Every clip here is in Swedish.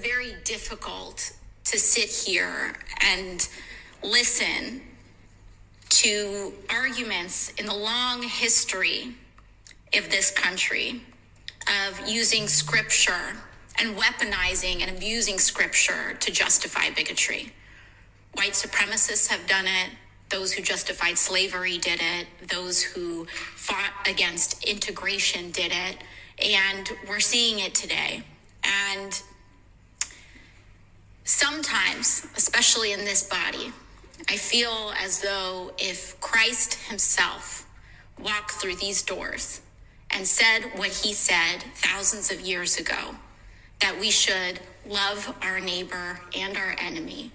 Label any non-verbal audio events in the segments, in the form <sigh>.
very difficult to sit here and listen to arguments in the long history of this country of using scripture and weaponizing and abusing scripture to justify bigotry. White supremacists have done it. Those who justified slavery did it. Those who fought against integration did it. And we're seeing it today. And sometimes, especially in this body, I feel as though if Christ himself walked through these doors and said what he said thousands of years ago, that we should love our neighbor and our enemy,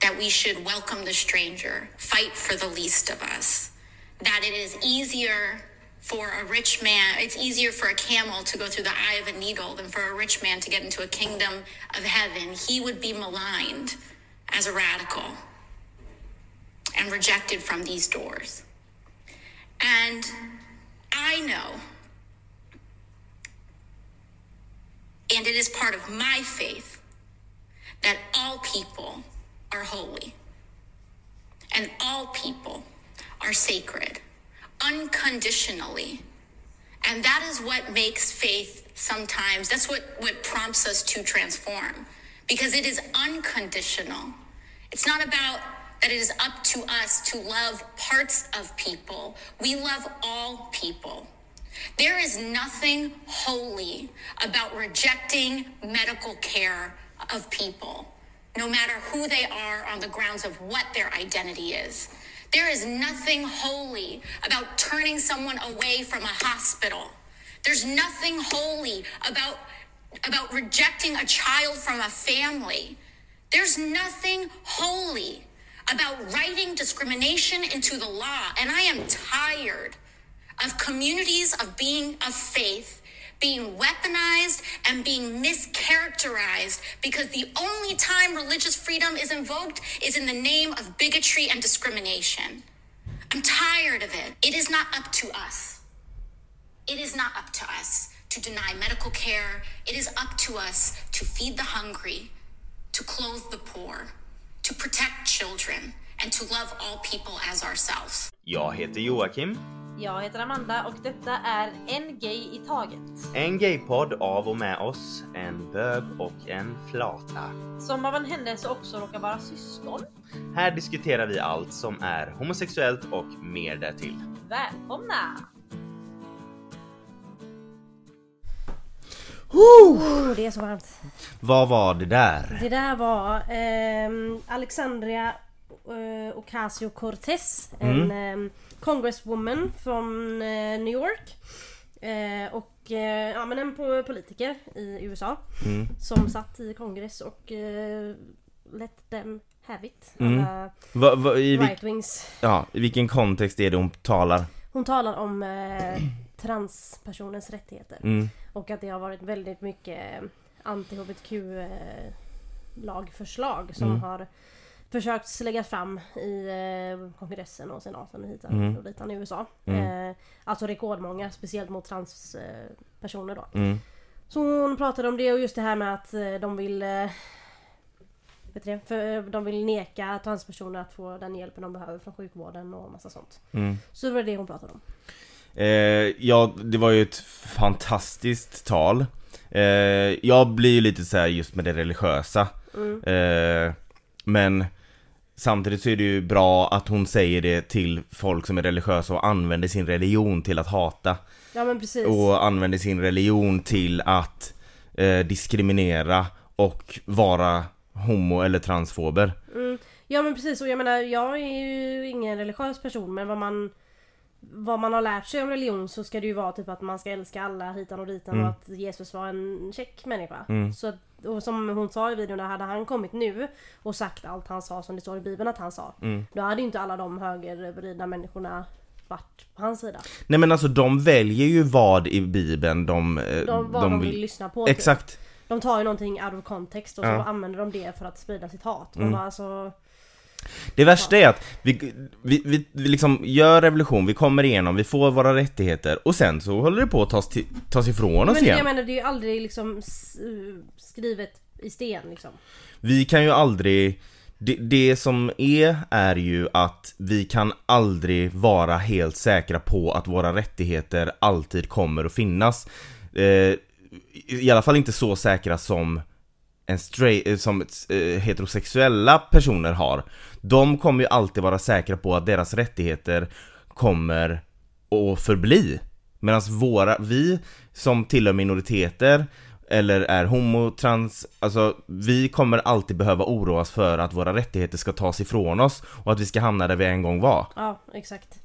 that we should welcome the stranger, fight for the least of us, that it is easier for a rich man, it's easier for a camel to go through the eye of a needle than for a rich man to get into a kingdom of heaven. He would be maligned as a radical and rejected from these doors. And I know, and it is part of my faith, that all people are holy and all people are sacred unconditionally. And that is what makes faith sometimes, that's what, what prompts us to transform because it is unconditional. It's not about that it is up to us to love parts of people. We love all people. There is nothing holy about rejecting medical care of people, no matter who they are on the grounds of what their identity is. There is nothing holy about turning someone away from a hospital. There's nothing holy about, about rejecting a child from a family. There's nothing holy about writing discrimination into the law. And I am tired of communities of being of faith being weaponized and being mischaracterized because the only time religious freedom is invoked is in the name of bigotry and discrimination. I'm tired of it. It is not up to us. It is not up to us to deny medical care. It is up to us to feed the hungry, to clothe the poor, to protect children, and to love all people as ourselves. Jag heter Joakim. Jag heter Amanda och detta är En Gay i Taget. En gaypodd av och med oss, en bög och en flata. Som av en händelse också råkar vara syskon. Här diskuterar vi allt som är homosexuellt och mer därtill. Välkomna! Oh, det är så varmt. Vad var det där? Det där var ehm, Alexandria eh, Ocasio-Cortez. En ehm, congresswoman från eh, New York. Eh, och eh, ja men en po- politiker i USA. Som satt i kongress och eh, let them have it. Alla Va, va, i, right wings. ja, I vilken kontext är det hon talar? Hon talar om eh, transpersoners rättigheter. Mm. Och att det har varit väldigt mycket anti-hbtq eh, lagförslag som Mm. har försökt lägga fram i eh, kongressen och senaten och hit Mm. och ditan i USA. Mm. Eh, alltså rekordmånga, speciellt mot transpersoner personer då. Mm. Så hon pratade om det och just det här med att eh, de vill eh, vet det? För eh, de vill neka transpersoner att få den hjälpen de behöver från sjukvården och massa sånt. Mm. Så det var det hon pratade om. Eh, ja, det var ju ett fantastiskt tal. Eh, jag blir ju lite så här just med det religiösa. Eh, men samtidigt så är det ju bra att hon säger det till folk som är religiösa och använder sin religion till att hata. Ja men precis. Och använder sin religion till att eh, diskriminera och vara homo eller transfober. Mm. Ja men precis och jag menar jag är ju ingen religiös person men vad man vad man har lärt sig om religion så ska det ju vara typ att man ska älska alla hitan och ditan Mm. och att Jesus var en check människa. Så, att- och som hon sa i videon, där hade han kommit nu och sagt allt han sa som det står i bibeln att han sa. Mm. Då hade ju inte alla de högervridna människorna varit på hans sida. Nej men alltså de väljer ju vad i bibeln de, eh, De, vad de, vill, lyssna på. typ. Exakt. De tar ju någonting out of context och så Ja. använder de det för att sprida sitt hat. Mm. Bara, alltså, Det värsta är att vi, vi, vi, vi liksom gör revolution, vi kommer igenom, vi får våra rättigheter och sen så håller det på att tas, till, tas ifrån oss men igen. jag menar det är ju aldrig liksom skrivet i sten liksom. Vi kan ju aldrig det, det som är, är ju att vi kan aldrig vara helt säkra på att våra rättigheter alltid kommer att finnas. Eh, I alla fall inte så säkra som en straight, eh, som eh, heterosexuella personer har. De kommer ju alltid vara säkra på att deras rättigheter kommer att förbli. Medan våra, vi som tillhör minoriteter eller är homo, trans, alltså vi kommer alltid behöva oroa oss för att våra rättigheter ska tas ifrån oss och att vi ska hamna där vi en gång var. Ja, exakt.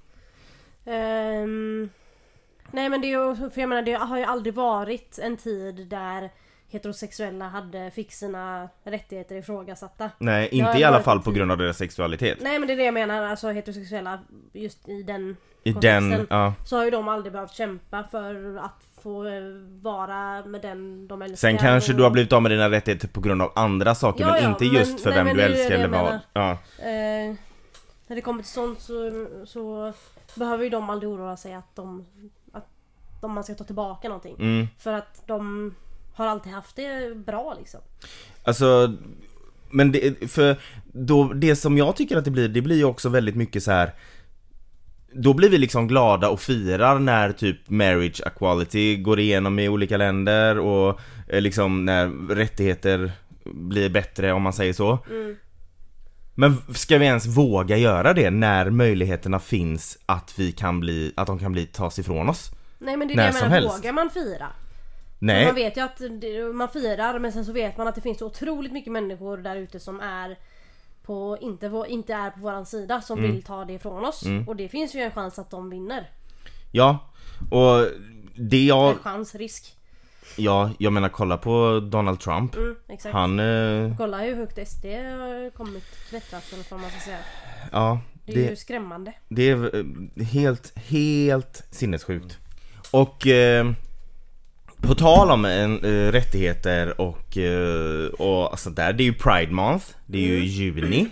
Um... nej men det är ju, för jag menar det har ju aldrig varit en tid där heterosexuella hade fick sina rättigheter ifrågasatta. Nej, inte i alla varit fall på grund av deras sexualitet. Nej men det är det jag menar, alltså heterosexuella just i den I den, ja. Så har ju de aldrig behövt kämpa för att få eh, vara med den de älskar. Sen kanske du har blivit av med dina rättigheter på grund av andra saker Ja, men ja, inte men- just för nej, vem du älskar eller vad. Ja. Eh, när det kommer till sånt så, så behöver ju de aldrig oroa sig att de att de man ska ta tillbaka någonting. Mm. För att de har alltid haft det bra liksom. Alltså, men det, för då, det som jag tycker att det blir, det blir ju också väldigt mycket så här. Då blir vi liksom glada och firar när typ marriage equality går igenom i olika länder och eh, liksom när rättigheter blir bättre om man säger så. Men ska vi ens våga göra det när möjligheterna finns att vi kan bli, att de kan bli, tas ifrån oss? Nej men det är När det jag menar, vågar man fira? Nej. Man vet ju att det- man firar men sen så vet man att det finns så otroligt mycket människor där ute som är på, inte, inte är på våran sida som Mm. vill ta det ifrån oss. Och det finns ju en chans att de vinner. Ja, och det jag, En chans, risk. ja, jag menar kolla på Donald Trump. Mm, exakt. Han, eh, Kolla hur högt SD har kommit klättrat eller vad man ska säga. ja, Det är ju det, skrämmande. det är eh, helt, helt sinnessjukt. Och eh, på tal om en, eh, rättigheter och, eh, och sånt där, det är ju Pride Month, det är ju juni.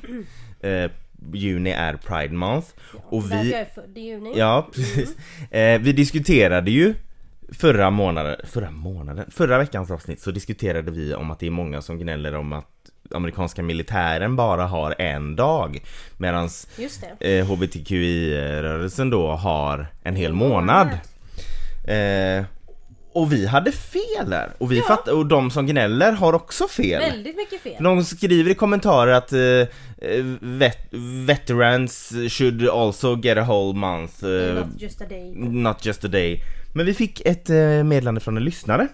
Eh, juni är Pride Month. Och vi, jag är juni. Ja, precis. Eh, vi diskuterade ju förra månaden, förra månaden, förra veckans avsnitt så diskuterade vi om att det är många som gnäller om att amerikanska militären bara har en dag det. eh, HBTQI-rörelsen då har en hel månad. Eh, och vi hade fel där. Och, vi Ja. fatt, och de som gnäller har också fel. Väldigt mycket fel. De skriver i kommentarer att eh, eh, vet, veterans should also get a whole month. eh, Not just a day. Not just a day. Men vi fick ett eh, meddelande från en lyssnare.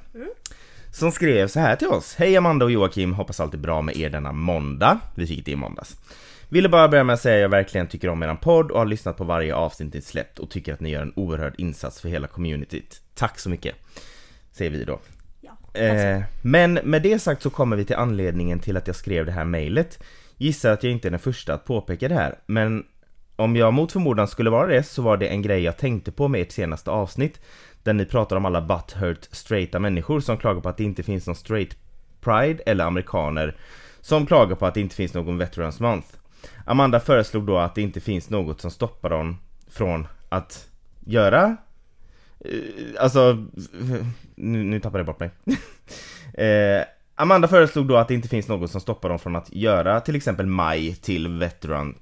Som skrev så här till oss. Hej Amanda och Joakim, hoppas allt är bra med er denna måndag. Vi fick det i måndags. Ville bara börja med att säga att jag verkligen tycker om eran podd och har lyssnat på varje avsnitt ni släppt och tycker att ni gör en oerhörd insats för hela communityt. Tack så mycket. Säger vi då. Ja. Eh, men med det sagt så kommer vi till anledningen till att jag skrev det här mejlet. Gissar att jag inte är den första att påpeka det här, men om jag mot förmodan skulle vara det så var det en grej jag tänkte på med ert senaste avsnitt. Där ni pratar om alla butthurt straighta människor som klagar på att det inte finns någon straight pride eller amerikaner som klagar på att det inte finns någon veterans month. Amanda föreslog då att det inte finns något som stoppar dem från att göra Alltså, nu, nu tappade jag bort mig. <laughs> eh, Amanda föreslog då att det inte finns något som stoppar dem från att göra till exempel maj till veteran,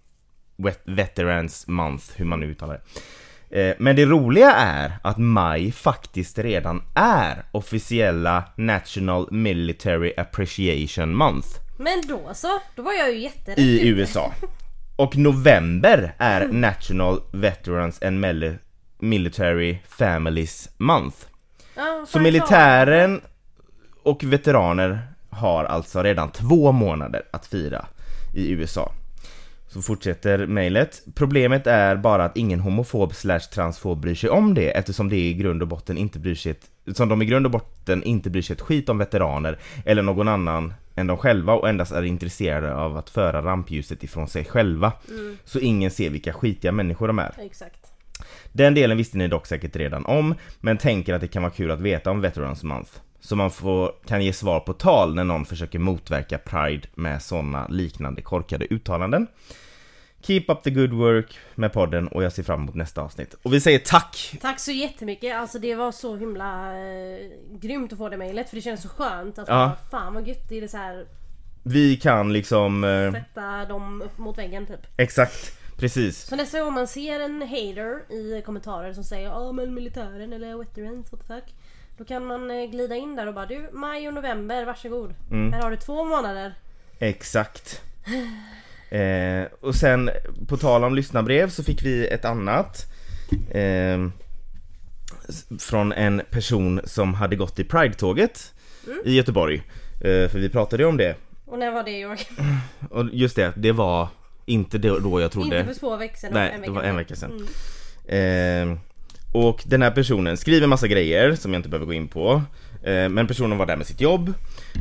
vet, Veterans Month, hur man nu uttalar det. Eh, men det roliga är att maj faktiskt redan är officiella National Military Appreciation Month Men då så, då var jag ju jätterätt i ute. USA. Och november är <laughs> National Veterans and Mili- Military Families Month. Ja, Så militären och veteraner har alltså redan två månader att fira i USA. Så fortsätter mejlet. Problemet är bara att ingen homofob slash transfob bryr sig om det eftersom det i grund och botten inte bryr sig ett, som de i grund och botten inte bryr sig ett skit om veteraner eller någon annan än de själva och endast är intresserade av att föra rampljuset ifrån sig själva. Så ingen ser vilka skitiga människor de är. Exakt. Den delen visste ni dock säkert redan om, men tänker att det kan vara kul att veta om Veterans Month. Så man får, kan ge svar på tal när någon försöker motverka Pride med sådana liknande korkade uttalanden. Keep up the good work med podden och jag ser fram emot nästa avsnitt. Och vi säger tack! Tack så jättemycket, alltså det var så himla eh, grymt att få det mejlet för det känns så skönt att Ja. bara, fan vad gött det är det så här Vi kan liksom, eh, sätta dem upp mot väggen typ. exakt, precis. Så nästa gång man ser en hater i kommentarer som säger ja men militären eller veterans what the fuck. Då kan man eh, glida in där och bara du maj och november varsågod. Mm. Här har du två månader. Exakt. Eh, och sen på tal om lyssnarbrev så fick vi ett annat eh, Från en person som hade gått i Pride-tåget i Göteborg eh, För vi pratade ju om det Och när var det Joakim? Och just det, det var inte då jag trodde Inte för två veckor sedan. Nej, det var en vecka sedan. Mm. Eh, och den här personen skriver massa grejer som jag inte behöver gå in på. Eh, men personen var där med sitt jobb.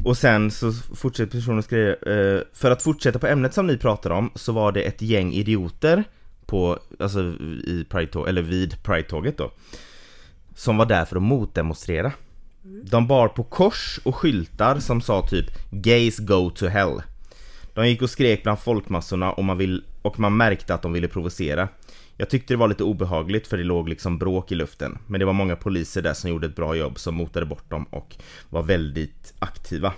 Och sen så fortsätter personen skriva, eh, för att fortsätta på ämnet som ni pratar om så var det ett gäng idioter på, alltså i Pride eller vid Pride-tåget då. Som var där för att motdemonstrera. De bar på kors och skyltar som sa typ 'Gays go to hell' De gick och skrek bland folkmassorna och man, vill, och man märkte att de ville provocera. Jag tyckte det var lite obehagligt för det låg liksom bråk i luften. Men det var många poliser där som gjorde ett bra jobb som motade bort dem och var väldigt aktiva.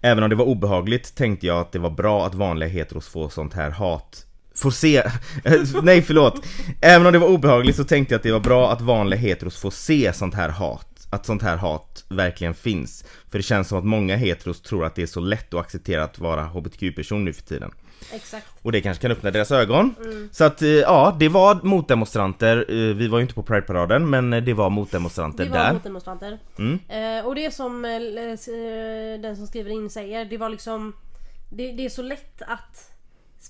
Även om det var obehagligt tänkte jag att det var bra att vanliga heteros får sånt här hat Får se, <laughs> nej förlåt Även om det var obehagligt så tänkte jag att det var bra att vanliga heteros får se sånt här hat att sånt här hat verkligen finns För det känns som att många heteros tror att det är så lätt att acceptera att vara hbtq-person nu för tiden Exakt. och det kanske kan öppna deras ögon. Så att eh, ja, det var motdemonstranter. Eh, Vi var ju inte på Pride-paraden men eh, det var motdemonstranter Det var där. motdemonstranter. Mm. Eh, och det som eh, den som skriver in säger, det var liksom det, det är så lätt att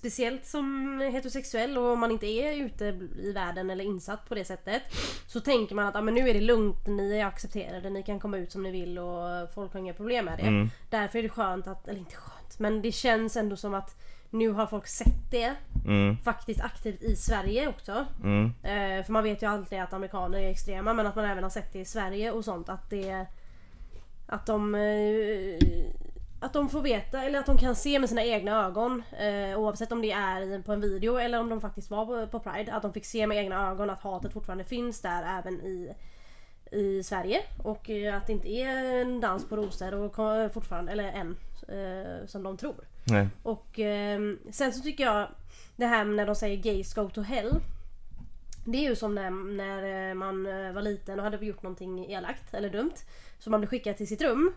Speciellt som heterosexuell och om man inte är ute i världen eller insatt på det sättet Så tänker man att ah, men nu är det lugnt, ni är accepterade, ni kan komma ut som ni vill och folk har inga problem med det. Mm. Därför är det skönt att, eller inte skönt, men det känns ändå som att nu har folk sett det Mm, faktiskt aktivt i Sverige också. mm, Eh, för man vet ju alltid att amerikaner är extrema men att man även har sett det i Sverige och sånt att det Att de eh, Att de får veta eller att de kan se med sina egna ögon eh, oavsett om det är på en video eller om de faktiskt var på, på Pride att de fick se med egna ögon att hatet fortfarande finns där även i i Sverige och eh, att det inte är en dans på rosor och fortfarande, eller än, eh, som de tror. nej. Och ehm, sen så tycker jag det här när de säger gays go to hell. Det är ju som när, när eh, man eh, var liten och hade gjort någonting elakt eller dumt. Så man blev skickad till sitt rum.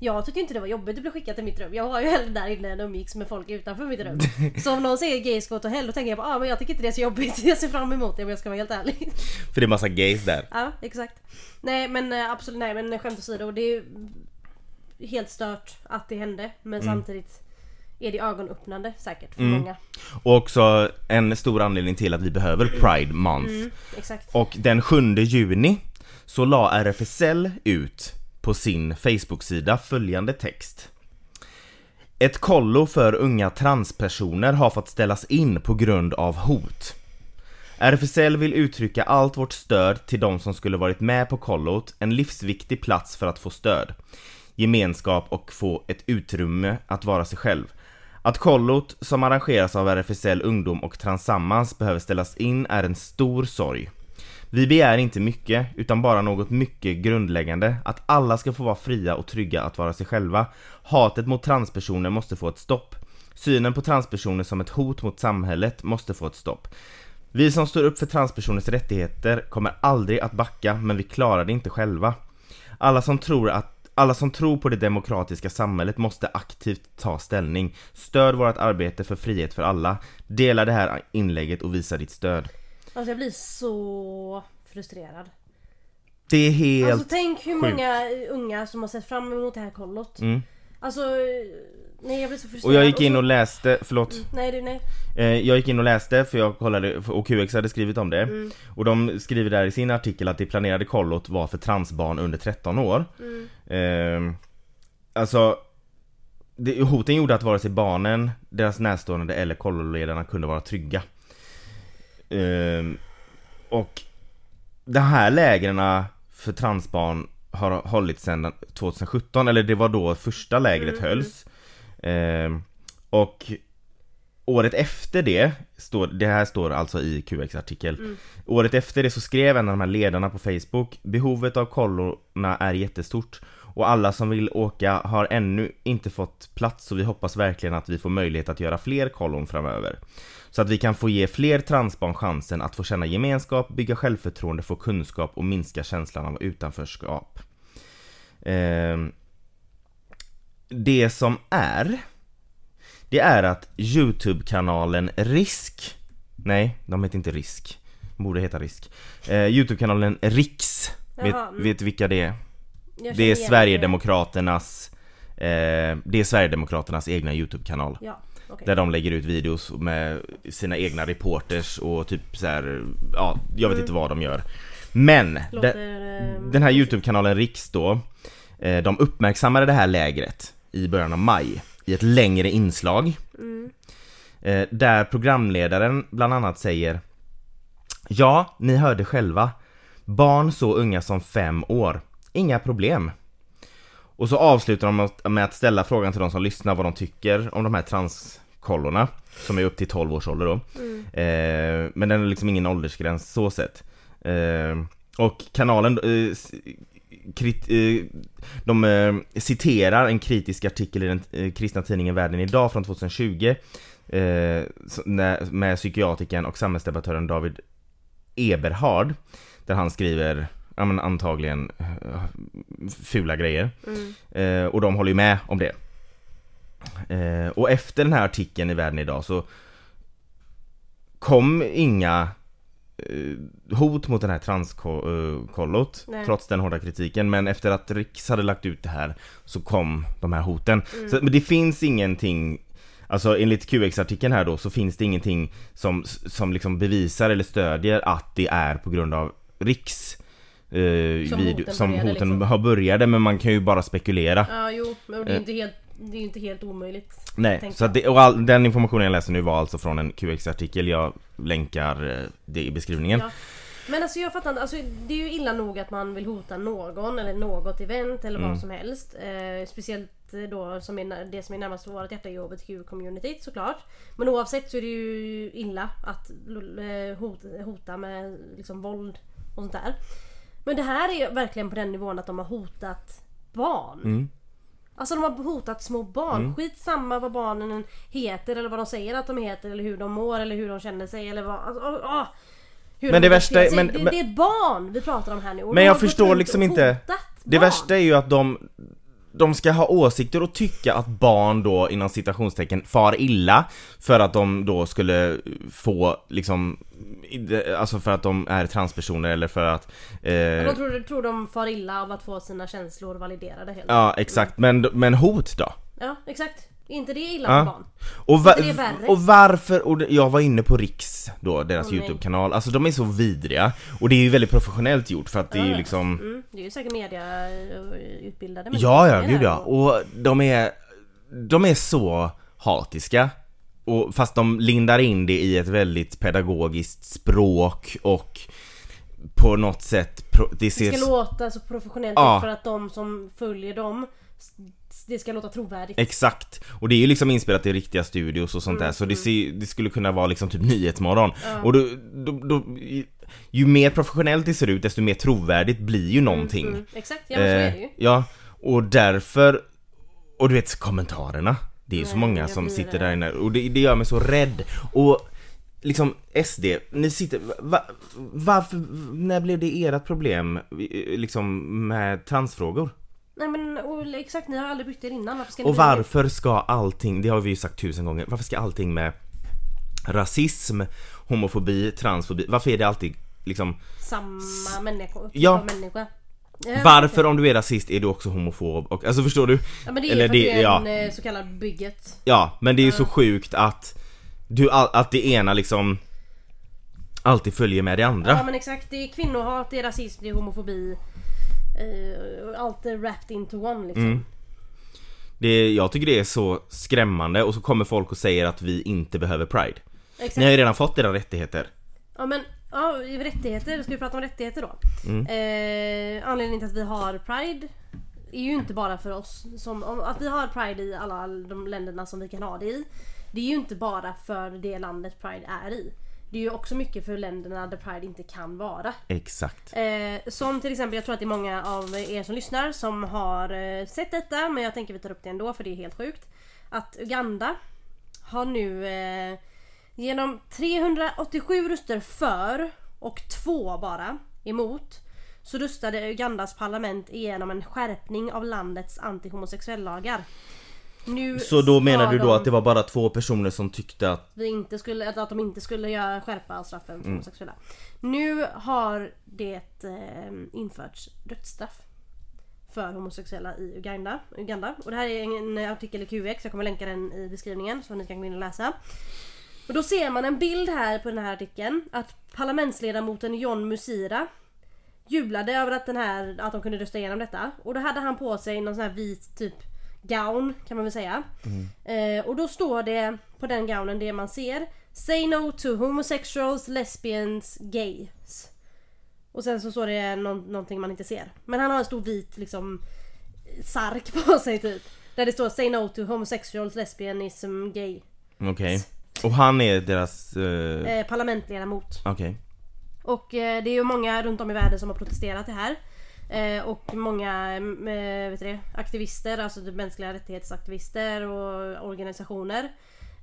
Jag tycker inte det var jobbigt att bli skickad till mitt rum. Jag var ju hellre där inne än umgicks med folk utanför mitt rum. <laughs> Så om någon säger gays go to hell då tänker jag bara ah, men jag tycker inte det är så jobbigt. <laughs> Jag ser fram emot det om jag ska vara helt ärlig. <laughs> För det är massa gays där. Ja, exakt. Nej men eh, absolut, nej men skämt åsido. Det är ju helt stört att det hände. Men samtidigt är det ögonöppnande säkert för många. Och också en stor anledning till att vi behöver Pride Month. Mm, exakt. Och den 7 juni så la RFSL ut på sin Facebook-sida följande text. Ett kollo för unga transpersoner har fått ställas in på grund av hot. RFSL vill uttrycka allt vårt stöd till de som skulle varit med på kollot, en livsviktig plats för att få stöd, gemenskap och få ett utrymme att vara sig själv. Att kollot, som arrangeras av RFSL Ungdom och Transammans, behöver ställas in är en stor sorg. Vi begär inte mycket, utan bara något mycket grundläggande. Att alla ska få vara fria och trygga att vara sig själva. Hatet mot transpersoner måste få ett stopp. Synen på transpersoner som ett hot mot samhället måste få ett stopp. Vi som står upp för transpersoners rättigheter kommer aldrig att backa, men vi klarar det inte själva. Alla som tror att alla som tror på det demokratiska samhället måste aktivt ta ställning. Stöd vårt arbete för frihet för alla. Dela det här inlägget och visa ditt stöd. Alltså jag blir så frustrerad. Det är helt... Alltså tänk hur sjukt. många unga som har sett fram emot det här kollot. Mm. Alltså, nej jag blir så frustrerad. Och jag gick in så- och läste, förlåt. Nej du nej. Eh, jag gick in och läste för jag kollade, och QX hade skrivit om det. Och de skriver där i sin artikel att det planerade kollot var för transbarn under 13 år. Eh, alltså, det, hoten gjorde att vare sig barnen, deras närstående eller kolloledarna kunde vara trygga. Eh, och de här lägren för transbarn har hållits sedan 2017, eller det var då första lägret hölls. Eh, och året efter det, står, det här står alltså i QX-artikel Året efter det så skrev en av de här ledarna på Facebook Behovet av kollorna är jättestort och alla som vill åka har ännu inte fått plats så vi hoppas verkligen att vi får möjlighet att göra fler kollon framöver. Så att vi kan få ge fler transbarn chansen att få känna gemenskap, bygga självförtroende, få kunskap och minska känslan av utanförskap. Ehm, det som är Det är att Youtube-kanalen Risk Nej, de heter inte Risk Borde heta Risk eh, Youtube-kanalen Riks vet, Jaha, mm. vet vilka det är? Det är Sverigedemokraternas eh, Det är Sverigedemokraternas egna Youtube-kanal Ja, okej. Där de lägger ut videos med sina egna reporters och typ så här, ja, jag vet Mm. inte vad de gör. Men, Låter, den, eh, den här Youtube-kanalen Riks då eh, De uppmärksammade det här lägret i början av maj i ett längre inslag. Eh, Där programledaren bland annat säger Ja, ni hörde själva. Barn så unga som fem år. Inga problem Och så avslutar de med- att ställa frågan till de som lyssnar vad de tycker om de här transkollorna Som är upp till 12 års ålder då. Eh, Men den är liksom ingen åldersgräns så sett. Eh, Och kanalen eh, krit, eh, De eh, citerar en kritisk artikel i den eh, kristna tidningen Världen Idag från 2020 eh, så- när- Med psykiatrikern och samhällsdebattören David Eberhard Där han skriver, ja men antagligen eh, fula grejer. Eh, Och de håller ju med om det. Eh, Och efter den här artikeln i Världen Idag så Kom inga eh, hot mot den här transkollot Nej. Trots den hårda kritiken. Men efter att Riks hade lagt ut det här Så kom de här hoten. Så, Men det finns ingenting Alltså enligt QX-artikeln här då så finns det ingenting som, som liksom bevisar eller stödjer att det är på grund av Riks eh, Som video, hoten som hoten liksom. har började men man kan ju bara spekulera Ja, jo, men det är ju Eh. inte helt, det är ju inte helt omöjligt. Nej, så att det, och all, den informationen jag läser nu var alltså från en QX-artikel Jag länkar eh, det i beskrivningen Ja. Men alltså jag fattar inte, alltså, det är ju illa nog att man vill hota någon eller något event eller Mm. vad som helst. Eh, speciellt då som är, det som är närmast vårt hjärta är HBTQ-communityt såklart. Men oavsett så är det ju illa att hota, hota med liksom våld och sånt där. Men det här är verkligen på den nivån att de har hotat barn. Mm. Alltså de har hotat små barn. Skit samma vad barnen heter eller vad de säger att de heter eller hur de mår eller hur de känner sig eller vad... Alltså, ah, ah. Hur Men de det värsta är- men- det, det är ett barn vi pratar om här nu. och Men jag förstår liksom inte- Det värsta är ju att de de ska ha åsikter och tycka att barn då inom citationstecken far illa för att de då skulle få liksom Alltså för att de är transpersoner eller för att eh, De tror, tror de far illa av att få sina känslor validerade helt Ja exakt, men, men hot då? Ja exakt. Är inte det illa Ja. för barn? Och, va- det och varför, och det- jag var inne på Riks då, deras nej. YouTube-kanal, alltså de är så vidriga Och det är ju väldigt professionellt gjort för att det är ju Ja, ja. liksom Mm, det är ju säkert mediautbildade Ja, ja, Det är gud det. ja. Och de är, de är så hatiska. Och fast de lindar in det i ett väldigt pedagogiskt språk och på något sätt, det Det ser... ska låta så professionellt Ja. för att de som följer dem Det ska låta trovärdigt. Exakt! Och det är ju liksom inspelat i riktiga studios och sånt där så det, ser, det skulle kunna vara liksom typ Nyhetsmorgon. Och då, då, då, ju mer professionellt det ser ut desto mer trovärdigt blir ju någonting. Mm, exakt, ja men så är det ju. Eh, ja, och därför Och du vet kommentarerna Det är ju så många som sitter där inne och det, det gör mig så rädd Och liksom SD, ni sitter, va, varför, när blev det ert problem eh, liksom med transfrågor? Nej men och, exakt, ni har aldrig byggt er innan. Varför ska ni Och varför ska allting, det har vi ju sagt tusen gånger, varför ska allting med rasism, homofobi, transfobi, varför är det alltid liksom Samma människa, typ Ja. människa. Ja, Varför om du är rasist är du också homofob och, alltså förstår du? Ja men det är Eller för det- du är ja. en eh, så kallad bygget. Ja, men det är ju så sjukt att du, att det ena liksom alltid följer med det andra. Ja men exakt, det är kvinnohat, det är rasism, det är homofobi. Eh, allt är wrapped into one liksom. Mm. Det, jag tycker det är så skrämmande och så kommer folk och säger att vi inte behöver Pride. Exakt. Ni har ju redan fått era rättigheter. Ja men, ja rättigheter, ska vi prata om rättigheter då? Mm. Eh, anledningen till att vi har Pride är ju inte bara för oss. Som, om, att vi har Pride i alla de länderna som vi kan ha det i. Det är ju inte bara för det landet Pride är i. Det är ju också mycket för länderna där Pride inte kan vara. Exakt. Eh, som till exempel, jag tror att det är många av er som lyssnar som har eh, sett detta men jag tänker vi tar upp det ändå för det är helt sjukt. Att Uganda har nu eh, genom 387 röster för och två bara emot så röstade Ugandas parlament igenom en skärpning av landets antihomosexuellagar. Nu Så då menar du då de- att det var bara två personer som tyckte att vi inte skulle, att de inte skulle göra, skärpa straffen Mm. för homosexuella. Nu har det eh, införts dödsstraff för homosexuella i Uganda. Uganda. Och det här är en artikel i QX, jag kommer länka den i beskrivningen så ni kan gå in och läsa. Och då ser man en bild här på den här artikeln att parlamentsledamoten John Musira jublade över att, den här, att de kunde rösta igenom detta. Och då hade han på sig någon sån här vit typ gown kan man väl säga. Eh, och då står det på den gownen det man ser. Say no to homosexuals, lesbians, gays. Och sen så står det någon, någonting man inte ser. Men han har en stor vit liksom sark på <laughs> sig typ. Där det står Say no to homosexuals, lesbianism, gay. okej. Och han är deras, eh, Eh, parlamentledamot. okej. Och eh, det är ju många runt om i världen som har protesterat det här. Eh, och många eh, vet du det, aktivister, alltså mänskliga rättighetsaktivister och organisationer.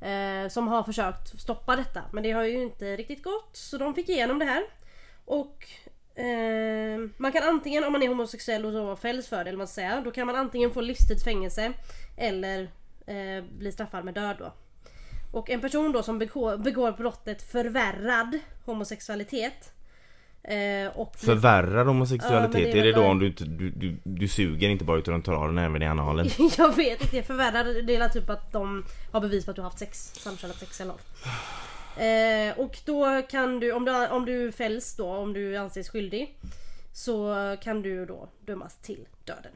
Eh, som har försökt stoppa detta. Men det har ju inte riktigt gått. Så de fick igenom det här. Och eh, man kan antingen, om man är homosexuell och fälls för det, eller vad man ska säga. Då kan man antingen få livstids fängelse eller eh, bli straffad med död då. Och en person då som begår, begår brottet förvärrad homosexualitet. Eh, och Förvärrar Ja, homosexualitet, men det är är det då om du du, du, du suger inte bara utan tar av den även i analen? <laughs> jag vet inte, förvärrad det är typ att de har bevis på att du har haft sex, samkönat sex eller något. Eh, och då kan du om, du, om du fälls då, om du anses skyldig. Så kan du då dömas till döden.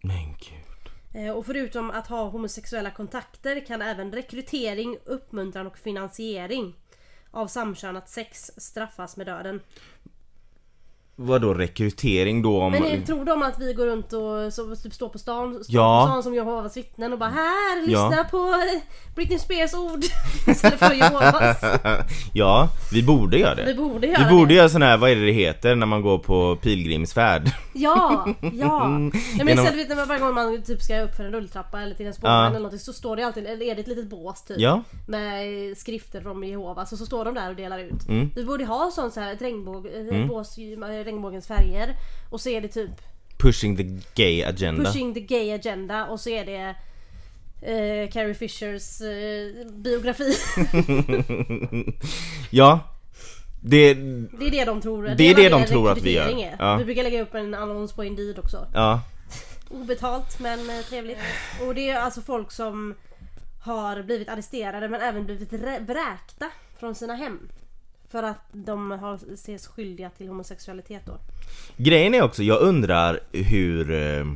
Men gud. Eh, och förutom att ha homosexuella kontakter kan även rekrytering, uppmuntran och finansiering av samkönat sex straffas med döden. Vadå rekrytering då om... Men tror de att vi går runt och så, typ står på stan, står Ja. på stan som Jehovas vittnen och bara här, lyssna Ja. på Britney Spears ord <laughs> istället för Jehovas. <laughs> ja, vi borde göra det. Vi borde göra Vi borde det. göra sån här, vad är det det heter när man går på pilgrimsfärd? <laughs> Ja, ja. ja men Genom- istället varje gång man typ ska upp för en rulltrappa eller till en spårvagn Ja. eller någonting så står det alltid, eller är det ett litet bås typ. Ja. Med skrifter från Jehovas och så står de där och delar ut. Mm. Vi borde ha sånt så här, ett regnbåg, ett bås med regnbågens färger. Och så är det typ Pushing the gay agenda. Pushing the gay agenda och så är det eh, Carrie Fishers eh, biografi. <laughs> ja. Det, Det är det de tror. Det är vad det de tror att vi gör. Ja. Vi brukar lägga upp en annons på Indeed också. ja. <laughs> Obetalt men eh, trevligt. Och det är alltså folk som har blivit arresterade men även blivit rä- vräkta från sina hem. För att de har ses skyldiga till homosexualitet då. Grejen är också, jag undrar hur eh,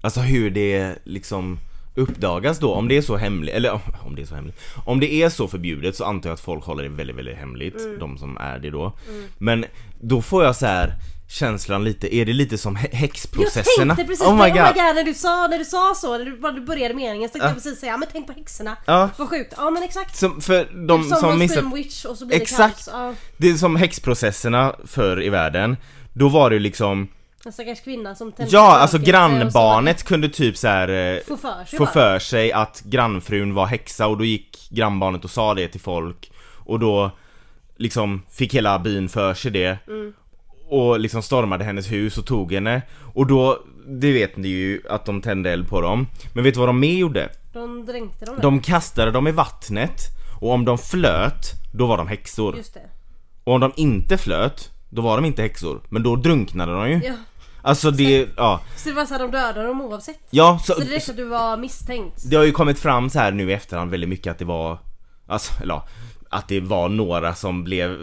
Alltså hur det liksom uppdagas då, om det är så hemligt, eller om det är så hemligt Om det är så förbjudet så antar jag att folk håller det väldigt, väldigt hemligt, Mm. de som är det då Men då får jag så här känslan lite, är det lite som hä- Jag häxprocesserna? tänkte precis oh my oh my god när du sa, när du sa så, när du, bara du började meningen så tänkte jag precis säga men tänk på häxorna. Ja. Vad sjukt. Ja men exakt. Som, för de som som missat witch och så blir Exakt. det kaos. Ja. Det är som häxprocesserna förr i världen Då var det ju liksom En stackars kvinna som tände Ja, alltså och så grannbarnet kunde typ så här eh, Få för sig få för sig att grannfrun var häxa och då gick grannbarnet och sa det till folk och då liksom fick hela byn för sig det Mm. Och liksom stormade hennes hus och tog henne och då, det vet ni ju att de tände eld på dem men vet du vad de mer gjorde? De dränkte dem. De kastade dem i vattnet och om de flöt, då var de häxor Just det. och om de inte flöt, då var de inte häxor men då drunknade de ju Ja. Alltså det, ja Så det var såhär de dödade dem oavsett. Ja, så, Så det räckte att du var misstänkt. Det har ju kommit fram så här nu i efterhand väldigt mycket att det var Alltså, eller ja, att det var några som blev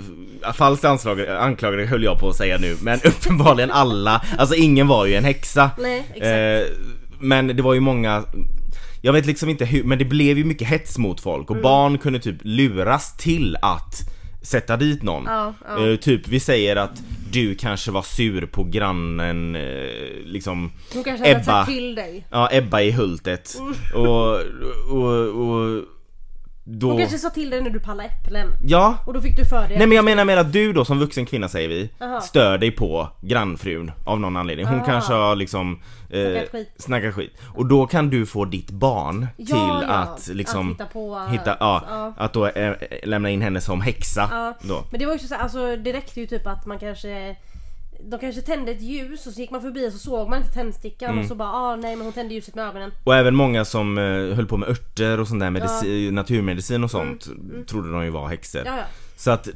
falskt anklagade, anklagade höll jag på att säga nu men <laughs> uppenbarligen alla, alltså ingen var ju en häxa Nej, exakt. eh, Men det var ju många Jag vet liksom inte hur, men det blev ju mycket hets mot folk Mm. och barn kunde typ luras till att sätta dit någon. Ja, ja. Eh, typ vi säger att du kanske var sur på grannen, eh, liksom Hon kanske hade Ebba. sagt till dig. Ja, Ebba i Hultet. Och, och, och då... Hon kanske sa till dig när du pallade äpplen. Ja, Och då fick du för dig Nej men jag menar mer att du då som vuxen kvinna säger vi, Aha. stör dig på grannfrun av någon anledning. Hon Ah. kanske har liksom eh, Snackat skit. snackat skit. Och då kan du få ditt barn Ja, till ja. att liksom Att hitta på, hitta, ja, ja. att då eh, lämna in henne som häxa då. Men det var ju så alltså det räckte ju typ att man kanske de kanske tände ett ljus och så gick man förbi och så såg man inte tändstickan Mm. och så bara ah nej men hon tände ljuset med ögonen. Och även många som eh, höll på med örter och sån där medicin, naturmedicin och sånt trodde de ju var häxor. Mm. Ja, ja. Så att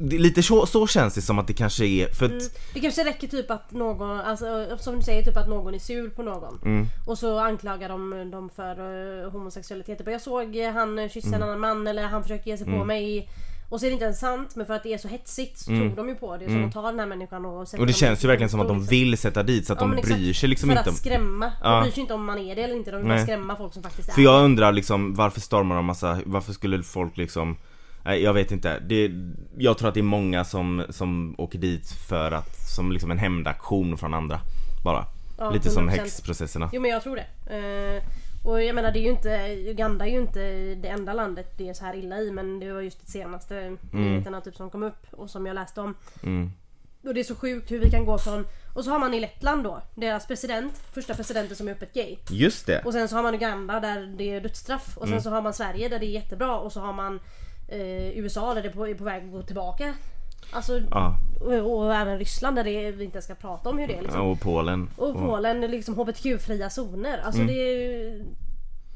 det, lite så, så känns det som att det kanske är för att Mm. Det kanske räcker typ att någon, alltså som du säger, typ att någon är sur på någon. Mm. Och så anklagar de dem för uh, homosexualitet. Jag såg eh, han kyssa Mm. en annan man eller han försökte ge sig på mig. Och så är det inte ens sant men för att det är så hetsigt så tror de ju på det. Så de tar den här människan och sätter Mm. och det känns ju verkligen som att de vill sätta dit så att Ja, de bryr sig liksom för inte om... att skrämma. Ja. De bryr sig inte om man är det eller inte. De vill bara skrämma folk som faktiskt är För jag undrar liksom varför stormar de massa, varför skulle folk liksom Nej jag vet inte, det, jag tror att det är många som, som åker dit för att, som liksom en hämndaktion från andra Bara Ja, Lite som 100%. häxprocesserna Jo men jag tror det. Eh, och jag menar det är ju inte, Uganda är ju inte det enda landet det är så här illa i men det var just det senaste nyheterna typ som kom upp och som jag läste om. mm. Och det är så sjukt hur vi kan gå från, och så har man i Lettland då, deras president, första presidenten som är öppet gay. Just det! Och sen så har man Uganda där det är dödsstraff. Och sen så har man Sverige där det är jättebra och så har man eh, USA där det är på, är på väg att gå tillbaka. Alltså, Ja, och, och även Ryssland där det, vi inte ska prata om hur det är liksom. och Polen Och Polen liksom hbtq-fria zoner. Alltså det är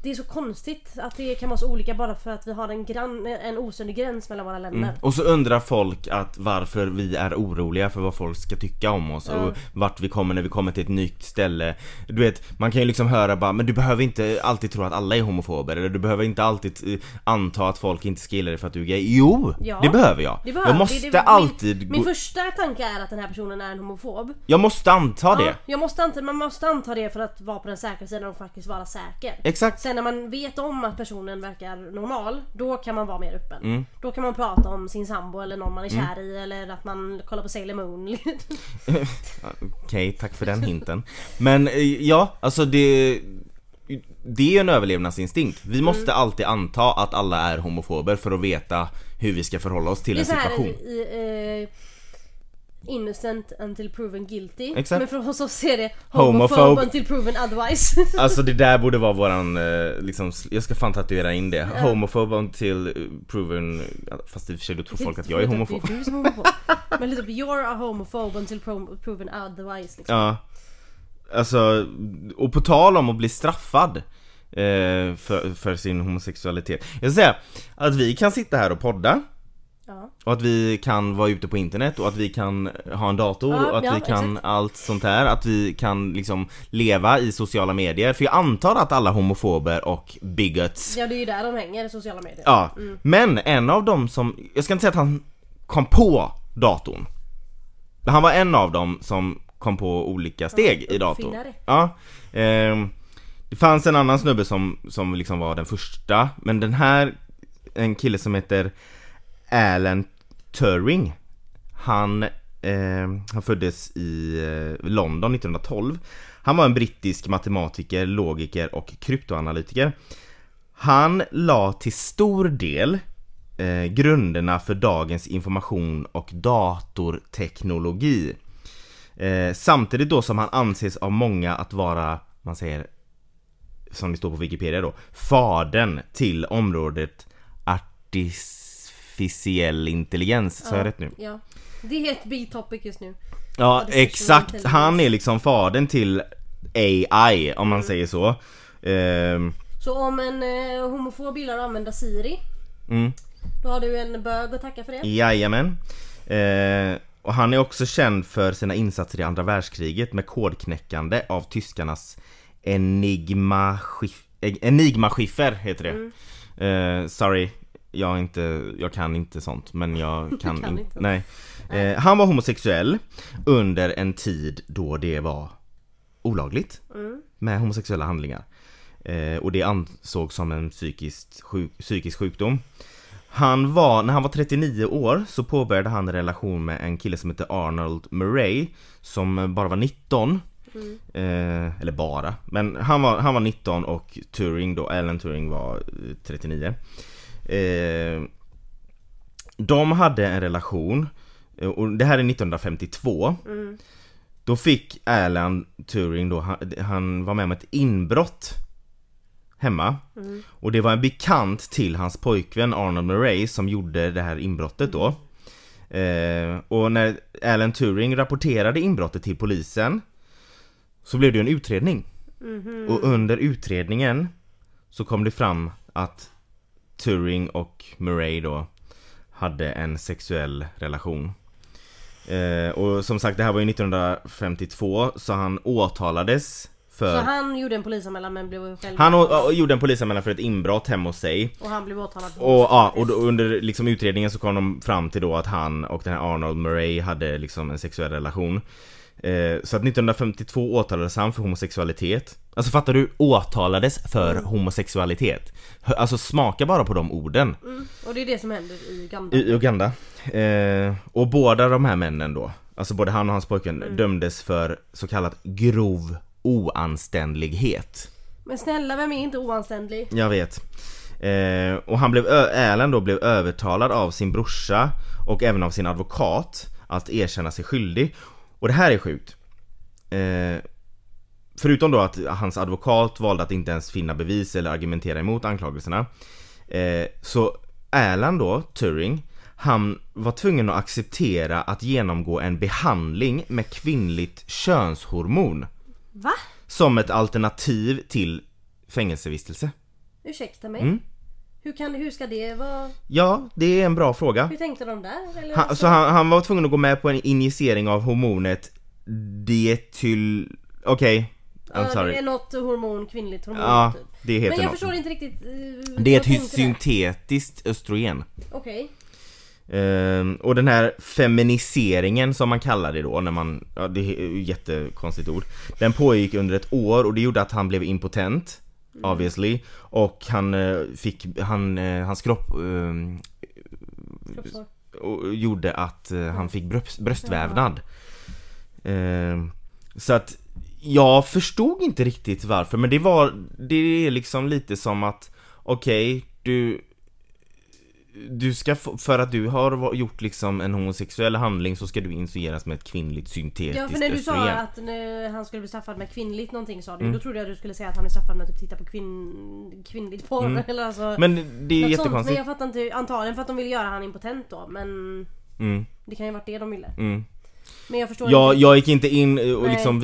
det är så konstigt att det kan vara så olika bara för att vi har en, grann, en osynlig gräns mellan våra länder. Och så undrar folk att varför vi är oroliga för vad folk ska tycka om oss och vart vi kommer när vi kommer till ett nytt ställe Du vet, man kan ju liksom höra bara men du behöver inte alltid tro att alla är homofober eller du behöver inte alltid eh, anta att folk inte ska gilla dig för att du är gay Jo! Ja, det behöver jag! Det behöver- jag måste det- det- alltid Min, min första tanke är att den här personen är en homofob. Jag måste anta det! Ja, jag måste anta, man måste anta det för att vara på den säkra sidan och faktiskt vara säker. Exakt! Sen när man vet om att personen verkar normal, då kan man vara mer öppen. Mm. Då kan man prata om sin sambo eller någon man är kär i eller att man kollar på Sailor Moon. <laughs> Okej, tack för den hinten. Men eh, ja, alltså det... Det är en överlevnadsinstinkt. Vi måste alltid anta att alla är homofober för att veta hur vi ska förhålla oss till en situation. i, eh, Innocent until proven guilty. Exakt. Men för oss är det Homophobe. homophobe until proven otherwise. <laughs> Alltså det där borde vara våran, eh, liksom, jag ska fan tatuera in det. Homophobe until eh, proven, fast i och för sig då tror folk att jag är homofob. Du är homofob. <laughs> Men lite you're a homophobe until pro- proven otherwise. Liksom. Ja. Alltså, och på tal om att bli straffad eh, för, för sin homosexualitet. Jag vill säga att vi kan sitta här och podda. Ja. Och att vi kan vara ute på internet och att vi kan ha en dator Ja, och att ja, vi kan exakt. allt sånt här. Att vi kan liksom leva i sociala medier. För jag antar att alla homofober och bigots ja, det är ju där de hänger i sociala medier. Ja, men en av dem som, jag ska inte säga att han kom på datorn Han var en av dem som kom på olika steg i datorn. Ja, ehm, Det fanns en annan snubbe som, som liksom var den första Men den här, en kille som heter Alan Turing. Han, eh, han föddes i eh, London 1912 Han var en brittisk matematiker, logiker och kryptoanalytiker. Han la till stor del eh, grunderna för dagens information och datorteknologi. Eh, samtidigt då som han anses av många att vara, man säger, som det står på Wikipedia då, fadern till området artificiell intelligens. Sa jag rätt nu? Ja. Det är ett big topic just nu. Ja, exakt. Han är liksom fadern till AI, om man säger så. Ehm, Så om en eh, homofob gillar att använda Siri, mm. då har du en bög att tacka för det. Jajamän. Eh, och han är också känd för sina insatser i andra världskriget med kodknäckande av tyskarnas Enigma Enigma-skiffer heter det. Eh, sorry, jag, inte, jag kan inte sånt men jag <laughs> kan, kan in, inte. nej. Eh, han var homosexuell under en tid då det var olagligt med homosexuella handlingar. Eh, och det ansågs som en psykiskt sjuk, psykisk sjukdom. Han var, när han var 39 år så påbörjade han en relation med en kille som heter Arnold Murray Som bara var 19 eh, Eller bara, men han var, han var 19 och Turing då, Alan Turing var eh, 39 eh, De hade en relation eh, och det här är 1952 Då fick Alan Turing då, han, han var med om ett inbrott hemma. Och det var en bekant till hans pojkvän Arnold Murray som gjorde det här inbrottet då. Eh, Och när Alan Turing rapporterade inbrottet till polisen Så blev det en utredning. Och under utredningen Så kom det fram att Turing och Murray då Hade en sexuell relation. Eh, Och som sagt det här var ju 1952 så han åtalades för Så han gjorde en polisanmälan men blev själv han å- gjorde en polisanmälan för ett inbrott hemma hos sig. Och han blev åtalad. Och ja, och då, under liksom utredningen så kom de fram till då att han och den här Arnold Murray hade liksom en sexuell relation Så att 1952 åtalades han för homosexualitet Alltså fattar du? Åtalades för homosexualitet Hö- Alltså smaka bara på de orden Mm. Och det är det som händer i Uganda. i Uganda eh, Och båda de här männen då Alltså både han och hans pojkvän dömdes för så kallat grov oanständighet Men snälla, vem är inte oanständig? Jag vet. Eh, och han blev, Alan då blev övertalad av sin brorsa och även av sin advokat att erkänna sig skyldig. Och det här är sjukt. Eh, förutom då att hans advokat valde att inte ens finna bevis eller argumentera emot anklagelserna. Eh, så Alan då, Turing, han var tvungen att acceptera att genomgå en behandling med kvinnligt könshormon. Va? Som ett alternativ till fängelsevistelse. Ursäkta mig? Mm. Hur, kan, hur ska det vara? Ja, det är en bra fråga. Hur tänkte de där? Eller Han, så han, han var tvungen att gå med på en injicering av hormonet dietyl... Okej, Ja, I'm Det är något hormon, kvinnligt hormon Ja, typ. det heter Men jag något. förstår inte riktigt. eh, Det är ett syntetiskt östrogen. Okej. Ehm, och den här feminiseringen som man kallar det då när man, ja det är ett jättekonstigt ord Den pågick under ett år och det gjorde att han blev impotent Obviously Och han eh, fick, han, eh, hans kropp Kroppshår. och gjorde att eh, han fick bröst, bröstvävnad. Eh, så att jag förstod inte riktigt varför men det var, det är liksom lite som att okej, du du ska för att du har gjort liksom en homosexuell handling så ska du injiceras med ett kvinnligt syntetiskt Ja för när du sa östrogen. att eh, han skulle bli straffad med kvinnligt någonting sa du Mm. Då trodde jag att du skulle säga att han är straffad med att typ titta på kvinn, kvinnligt porr <laughs> eller alltså Mm. Men det är något sånt. Men jättekonstigt. jag fattar inte, antagligen för att de vill göra han impotent då men Mm, Det kan ju varit det de ville mm. Men jag förstår Jag, inte jag gick inte in eh, och liksom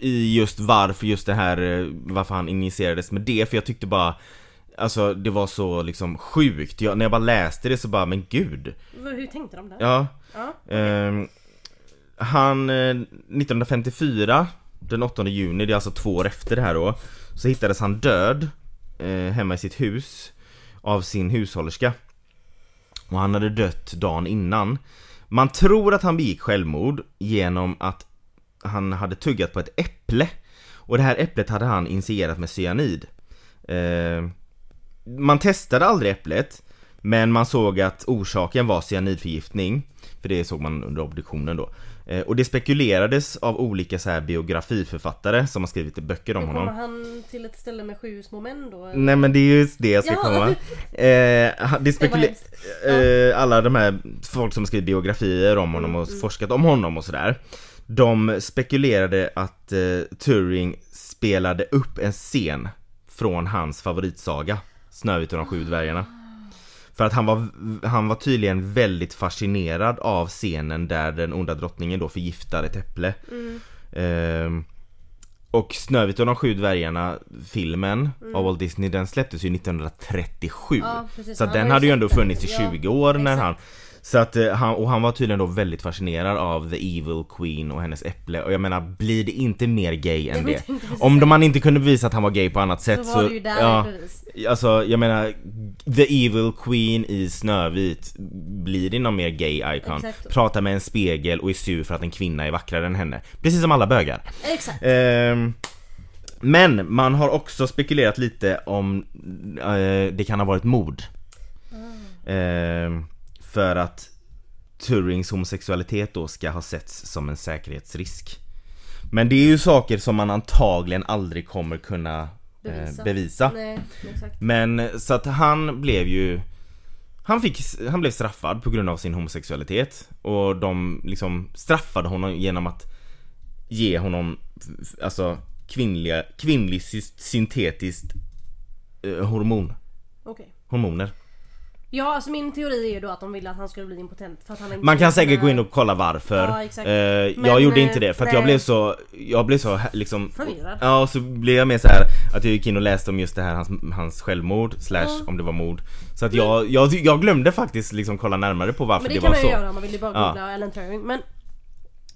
i just varför just det här, eh, varför han injicerades med det, för jag tyckte bara Alltså det var så liksom sjukt, jag, när jag bara läste det så bara, men gud. Hur tänkte de där? Ja, Ja. ehm, Han, eh, 1954 Den 8 juni, det är alltså två år efter det här då Så hittades han död eh, Hemma i sitt hus Av sin hushållerska. Och han hade dött dagen innan. Man tror att han begick självmord genom att Han hade tuggat på ett äpple. Och det här äpplet hade han injicerat med cyanid. Eh, Man testade aldrig äpplet Men man såg att orsaken var cyanidförgiftning För det såg man under obduktionen då eh, Och det spekulerades av olika så här biografiförfattare som har skrivit böcker om kommer honom han till ett ställe med sju små män då? eller? Nej men det är just det jag ska Ja. komma <laughs> eh, Det hemskt. eh, Alla de här folk som skrivit biografier om honom och forskat om honom och sådär De spekulerade att eh, Turing spelade upp en scen Från hans favoritsaga Snövit och de sju dvärgarna. För att han var, han var tydligen väldigt fascinerad av scenen där den onda drottningen då förgiftar ett äpple. Ehm, och Snövit och de sju dvärgarna, filmen av Walt Disney, den släpptes ju 1937 Ja. Så den hade ju ändå funnits i Ja, 20 år när exakt. han Så att eh, han, och han var tydligen då väldigt fascinerad av The Evil Queen och hennes äpple och jag menar blir det inte mer gay än det? Om de man inte kunde bevisa att han var gay på annat Så sätt var det ju där ja. Alltså jag menar The Evil Queen i Snövit Blir det någon mer gay icon? Exakt. Pratar med en spegel och är sur för att en kvinna är vackrare än henne Precis som alla bögar Exakt. Ehm, Men man har också spekulerat lite om eh, det kan ha varit mord eh, För att Turings homosexualitet då ska ha setts som en säkerhetsrisk Men det är ju saker som man antagligen aldrig kommer kunna bevisa, eh, bevisa. Nej. Men så att han blev ju han, fick, han blev straffad på grund av sin homosexualitet och de liksom straffade honom genom att ge honom alltså kvinnliga, kvinnlig sy- syntetiskt eh, hormon. Okej. Hormoner. Ja, alltså min teori är ju då att de ville att han skulle bli impotent för att han inte Man kan säkert gå in och kolla varför. Ja, exakt. Eh, jag Men, gjorde eh, inte det för att nej. jag blev så, jag blev så liksom Förvirrad. Ja, och så blev jag mer så här att jag gick in och läste om just det här, hans, hans självmord, slash Ja. om det var mord. Så att jag, jag, jag glömde faktiskt liksom kolla närmare på varför Men det, det, kan var man ju så. göra om man vill ju bara Ja. googla Ellen Turing. Men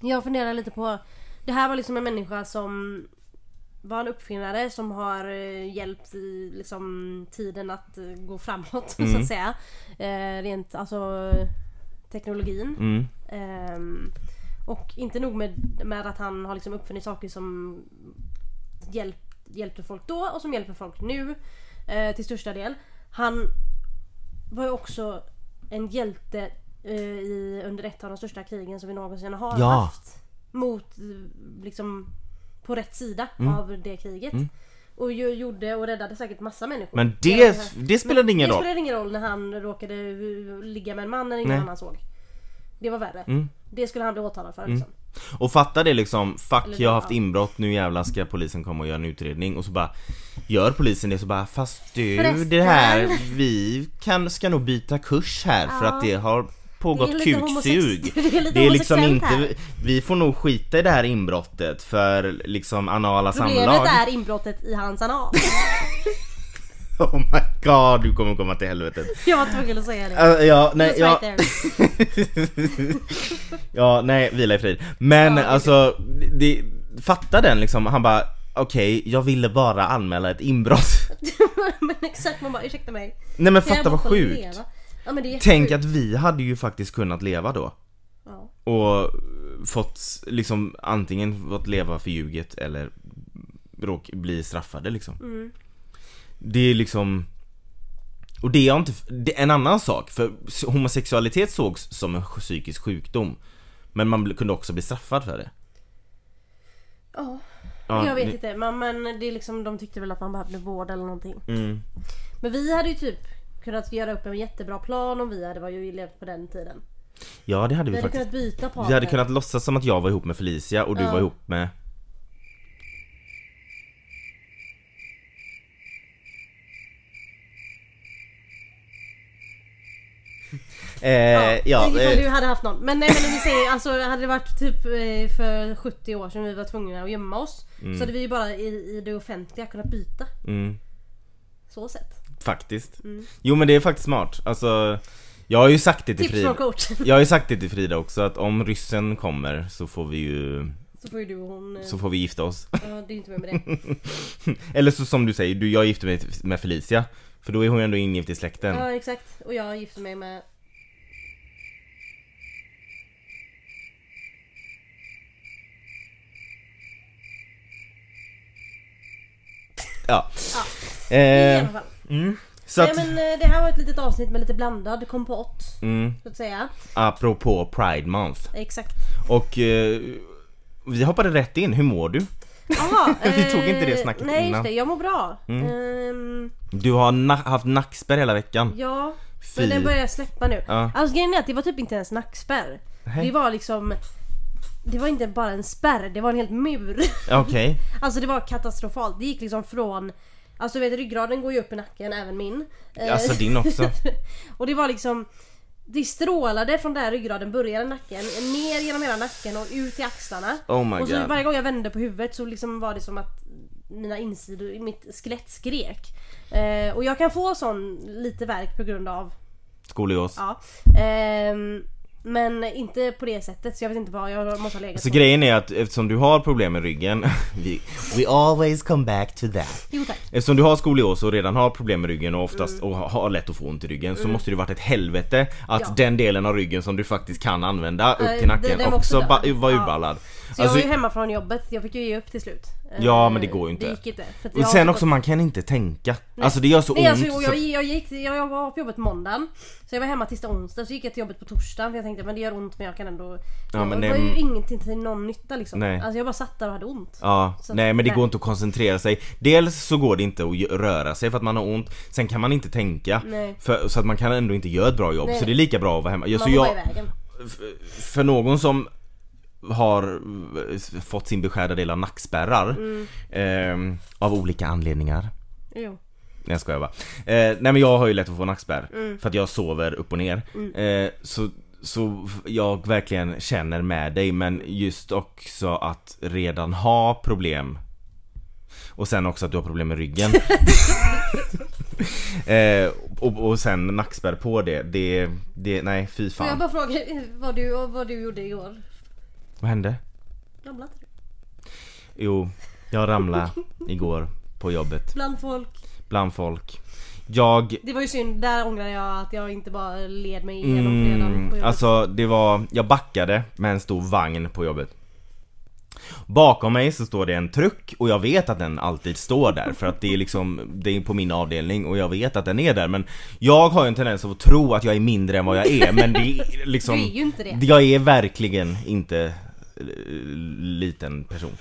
jag funderar lite på Det här var liksom en människa som var en uppfinnare som har eh, hjälpt i liksom tiden att eh, gå framåt <laughs> så Mm. att säga. Eh, rent alltså teknologin. Mm. Ehm, och inte nog med, med att han har liksom uppfunnit saker som hjälp, hjälpte folk då och som hjälper folk nu eh, till största del. Han var ju också en hjälte eh, i, under ett av de största krigen som vi någonsin har Ja. haft. Mot, eh, liksom, på rätt sida Mm. av det kriget. Och ju, gjorde och räddade säkert massa människor. Men det, det spelade ingen Det roll. spelade ingen roll när han råkade ligga med en man när ingen Nej. annan såg. Det var värre. Mm. Det skulle han bli åtalad för liksom. Och fatta det liksom, fuck Eller jag har det, haft inbrott, nu jävlar ska polisen komma och göra en utredning och så bara Gör polisen det så bara, fast du Förresten. det här, vi kan, ska nog byta kurs här för Ja. att det har pågått kuksug <laughs> det är lite Det är liksom inte, här. vi får nog skita i det här inbrottet för liksom anala Problemet samlag är inbrottet i hans anal. <laughs> Oh my god, du kommer komma till helvetet Jag var tvungen att säga det. Äh, Ja, nej, ja, right. <laughs> Ja, nej, vila i frid. Men Ja, alltså, det, fatta den liksom, han bara Okej, jag ville bara anmäla ett inbrott. men exakt, man bara ursäkta mig. Nej men fatta vad sjukt. leva? Ja, men det är Tänk att vi hade ju faktiskt kunnat leva då. Ja. Och fått liksom antingen fått leva förljuget eller råk, bli straffade liksom. Mm. Det är liksom och det är inte, det är en annan sak, för homosexualitet sågs som en psykisk sjukdom Men man kunde också bli straffad för det Ja, Ja, jag vet det- inte. Men, men det är liksom, de tyckte väl att man behövde vård eller någonting. Mm. Men vi hade ju typ kunnat göra upp en jättebra plan om vi hade var ju levt på den tiden. Ja det hade Vi vi hade faktiskt kunnat byta partner. Vi hade kunnat låtsas som att jag var ihop med Felicia och du Ja. var ihop med <laughs> Eh, ja, Ja, ifall eh, du hade haft någon. Men nej men vi säger alltså hade det varit typ eh, för 70 år sedan vi var tvungna att gömma oss. Så hade vi ju bara i, i det offentliga kunnat byta. mm, Så sett. Faktiskt Jo men det är faktiskt smart, alltså Jag har ju sagt det till Tips Frida. <laughs> Jag har ju sagt det till Frida också att om ryssen kommer så får vi ju Så får ju du och hon... eh, Så får vi gifta oss Ja, det är inte med med det. <laughs> Eller så som du säger, du, jag gifter mig med Felicia För då är hon ju ändå ingift i släkten Ja exakt. Och jag gifter mig med... Ja, I eh, alla fall. Så Nej att, men eh, det här var ett litet avsnitt med lite blandad kompott. mm, Så att säga. apropå Pride Month Exakt. Och eh, vi hoppade rätt in, hur mår du? Jaha, <laughs> Vi tog inte det eh, snacket Nej innan. det, jag mår bra. Ehm, Du har na- haft nackspärr hela veckan ja, Fy. men den börjar släppa nu. Ja. Alltså grejen är att det var typ inte ens nackspärr. Nej. Det var liksom... Det var inte bara en spärr, det var en helt mur. Okej, <laughs> Alltså det var katastrofalt. Det gick liksom från... Alltså vet ryggraden går ju upp i nacken, även min. Eh, alltså din också <laughs> och det var liksom... Det strålade från där ryggraden började nacken, ner genom hela nacken och ut i axlarna. Oh my och så god varje gång jag vände på huvudet så liksom var det som att mina insidor, mitt skelett skrek. Eh, och jag kan få sån lite värk på grund av, Skolios ja. Ehm, men inte på det sättet så jag vet inte vad, jag måste ha legat Så på. grejen är att eftersom du har problem med ryggen <laughs> vi, We always come back to that Jo tack. Eftersom du har skolios och redan har problem med ryggen och oftast Mm. och har- lätt att få ont i ryggen så måste det varit ett helvete att Ja. den delen av ryggen som du faktiskt kan använda upp till nacken den var också också var Ja. Så jag var ju hemma från jobbet, jag fick ju ge upp till slut. Ja, Eh, men det går ju inte. Det gick inte. Och sen också, gått- man kan inte tänka. Alltså det gör så Nej, ont. alltså, jag, så... jag, gick, jag, var på jobbet måndagen Så jag var hemma tisdag onsdag så gick jag till jobbet på torsdagen för jag tänkte men det gör ont men jag kan ändå Ja, men Det var ju ingenting till någon nytta liksom Nej. Alltså jag bara satt där och hade ont Ja, Så- nej men det nej. går inte att koncentrera sig. Dels så går det inte att röra sig för att man har ont. Sen kan man inte tänka. Nej. För, så att man kan ändå inte göra ett bra jobb. Nej. Så det är lika bra att vara hemma. Ja, så Man bara jag, för någon som har eh, fått sin beskärda del av nackspärrar Mm. ehm, av olika anledningar. Jo Nej jag skojar bara. Eh, nej men jag har ju lätt att få nackspärr Mm. för att jag sover upp och ner. Eh, så, så jag verkligen känner med dig men just också att redan ha problem och sen också att du har problem med ryggen. <laughs> eh, och, och sen nackspärr på det, det, det nej fy Får jag fan. bara fråga vad du, vad du gjorde igår? Vad hände? Ramlade du? Jo, jag ramlade igår på jobbet Bland folk? bland folk. Jag Det var ju synd, där ångrar jag att jag inte bara led mig igenom fredagen på Mm, jobbet. alltså det var, jag backade med en stor vagn på jobbet Bakom mig så står det en truck och jag vet att den alltid står där för att det är liksom, det är på min avdelning och jag vet att den är där men Jag har ju en tendens att tro att jag är mindre än vad jag är men det är <laughs> liksom Du är ju inte det. Jag är verkligen inte liten person.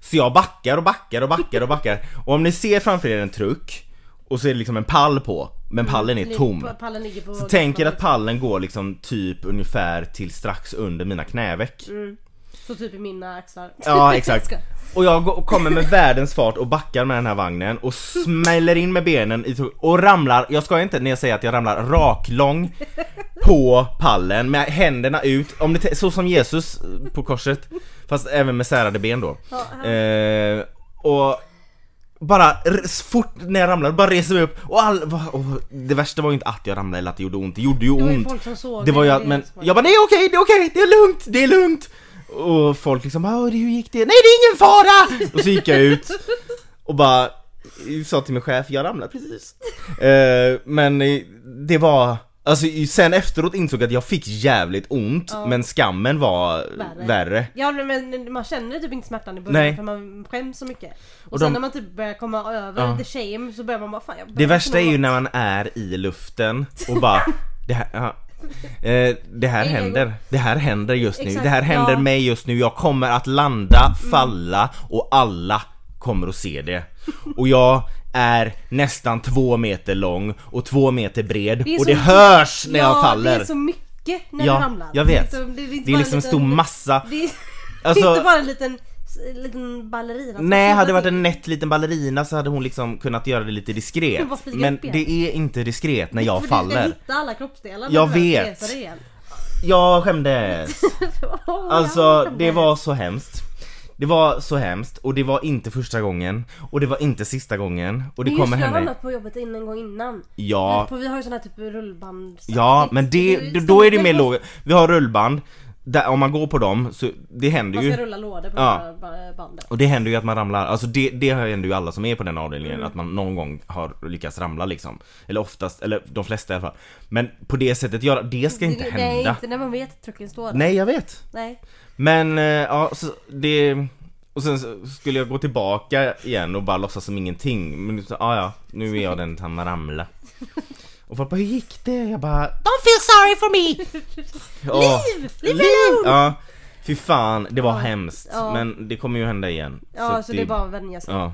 Så jag backar och backar och backar och backar. Och om ni ser framför er en truck och så är det liksom en pall på men pallen är tom. Pallen så tänk er att pallen går liksom typ ungefär till strax under mina knäveck. Så typ i mina axlar. Ja exakt. <laughs> Och jag går- kommer med världens fart och backar med den här vagnen och smäller in med benen i och ramlar, jag ska inte när jag säger att jag ramlar raklång på pallen med händerna ut, om det, så som Jesus på korset Fast även med särade ben då. Eh, Och bara fort när jag ramlade, bara reser mig upp och, all, och det värsta var ju inte att jag ramlade eller att det gjorde ont, det gjorde ju Det var ju ont. folk som såg Det var ju att, men jag bara nej okej, det är okej, det är lugnt, det är lugnt Och folk liksom "Åh, hur gick det? Nej det är ingen fara! Och så gick jag ut och bara sa till min chef, jag ramlade precis eh, Men eh, det var Alltså sen efteråt insåg jag att jag fick jävligt ont men skammen var Värre. värre, Ja men man känner typ inte smärtan i början Nej. för man skäms så mycket. Och, Och sen de- när man typ börjar komma över Ja. the shame så börjar man bara fan jag Det värsta är ju när man är i luften och bara <laughs> Det här, ja, eh, det här händer, det här händer just nu, Exakt, det här händer ja. mig just nu, jag kommer att landa, falla och alla kommer att se det. Och jag är nästan två meter lång och två meter bred. Det och det hörs när ja, jag faller det är så mycket när Ja, du ramlar. jag vet. Det är, så, det är, inte Det är bara liksom en stor massa. <laughs> Det är Alltså- inte bara en liten, liten ballerina. Nej, hade det varit till. en nätt liten ballerina så hade hon liksom kunnat göra det lite diskret Men det är inte diskret när jag För Du ska faller hitta alla kroppsdelar. Jag vet. Jag skämdes <laughs> Alltså det var så hemskt Det var så hemskt och det var inte första gången och det var inte sista gången och det Men just kommer jag har hända ramlat på jobbet in en gång innan. Ja, För vi har ju sån här typ rullband. ja men det, då är det mer lågt Vi har rullband där, Om man går på dem så det händer Man ju ska rulla lådor på Ja. de här ba- banden. Och det händer ju att man ramlar, alltså det, det händer ju alla som är på den avdelningen Mm. Att man någon gång har lyckats ramla liksom Eller oftast, eller de flesta i alla fall Men på det sättet, göra, det ska inte det, hända Nej, inte när man vet att trucken står där. Nej jag vet Nej. Men, eh, ja, så det... Och sen skulle jag gå tillbaka igen och bara låtsas som ingenting Men så, ja ja, nu är jag den som ramla <laughs> Och folk bara, hur gick det? Jag bara, don't feel sorry for me! <laughs> Ja, Liv! Liv liv! Ja, fy fan, det var Ja. hemskt Ja. Men det kommer ju hända igen Ja, så, det är bara att vänja sig. Ja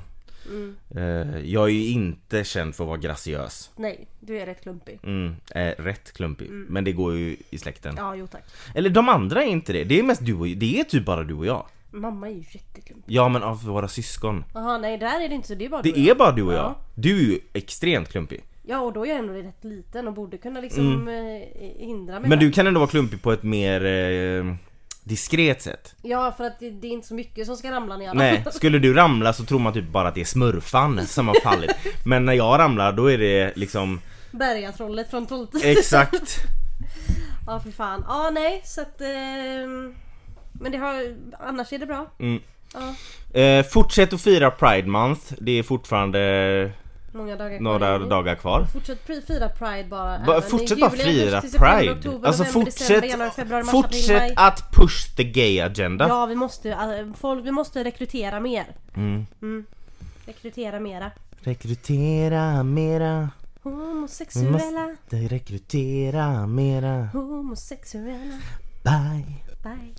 Eh, Jag är ju inte känd för att vara graciös Nej, du är rätt klumpig. mm, eh, Rätt klumpig, men det går ju i släkten Ja, jo tack. Eller de andra är inte det, det är mest du och det är typ bara du och jag Mamma är ju jätteklumpig. Ja men av våra syskon Jaha, nej där är det inte så. Det är bara du och Det jag. är bara du och jag. Ja. Du är ju extremt klumpig. Ja, och då är jag ändå rätt liten och borde kunna liksom eh, hindra mig. Mm. Men du kan ändå vara klumpig på ett mer eh, diskret sätt. Ja, för att det, det är inte så mycket som ska ramla ner. Nej, <laughs> skulle du ramla så tror man typ bara att det är smurfan som har fallit. Men när jag ramlar då är det liksom Bergatrollet från Trolltid. exakt. <laughs> Ja, för fan. Ja, nej, så att... ehm, men det har... Annars är det bra. Mm. Ja. Eh, fortsätt att fira Pride Month. Det är fortfarande Många dagar kvar några dagar kvar. Fortsätt fira Pride bara. Bara, fortsätt bara fira Pride. oktober, Alltså fortsätt, februari, mars, april, fortsätt maj. att push the gay agenda. Ja, vi måste, äh, folk, vi måste rekrytera mer. Mm. Mm. Rekrytera mera. Rekrytera mera. Vi Homosexuella, måste rekrytera mera. homosexuella. Bye. Bye.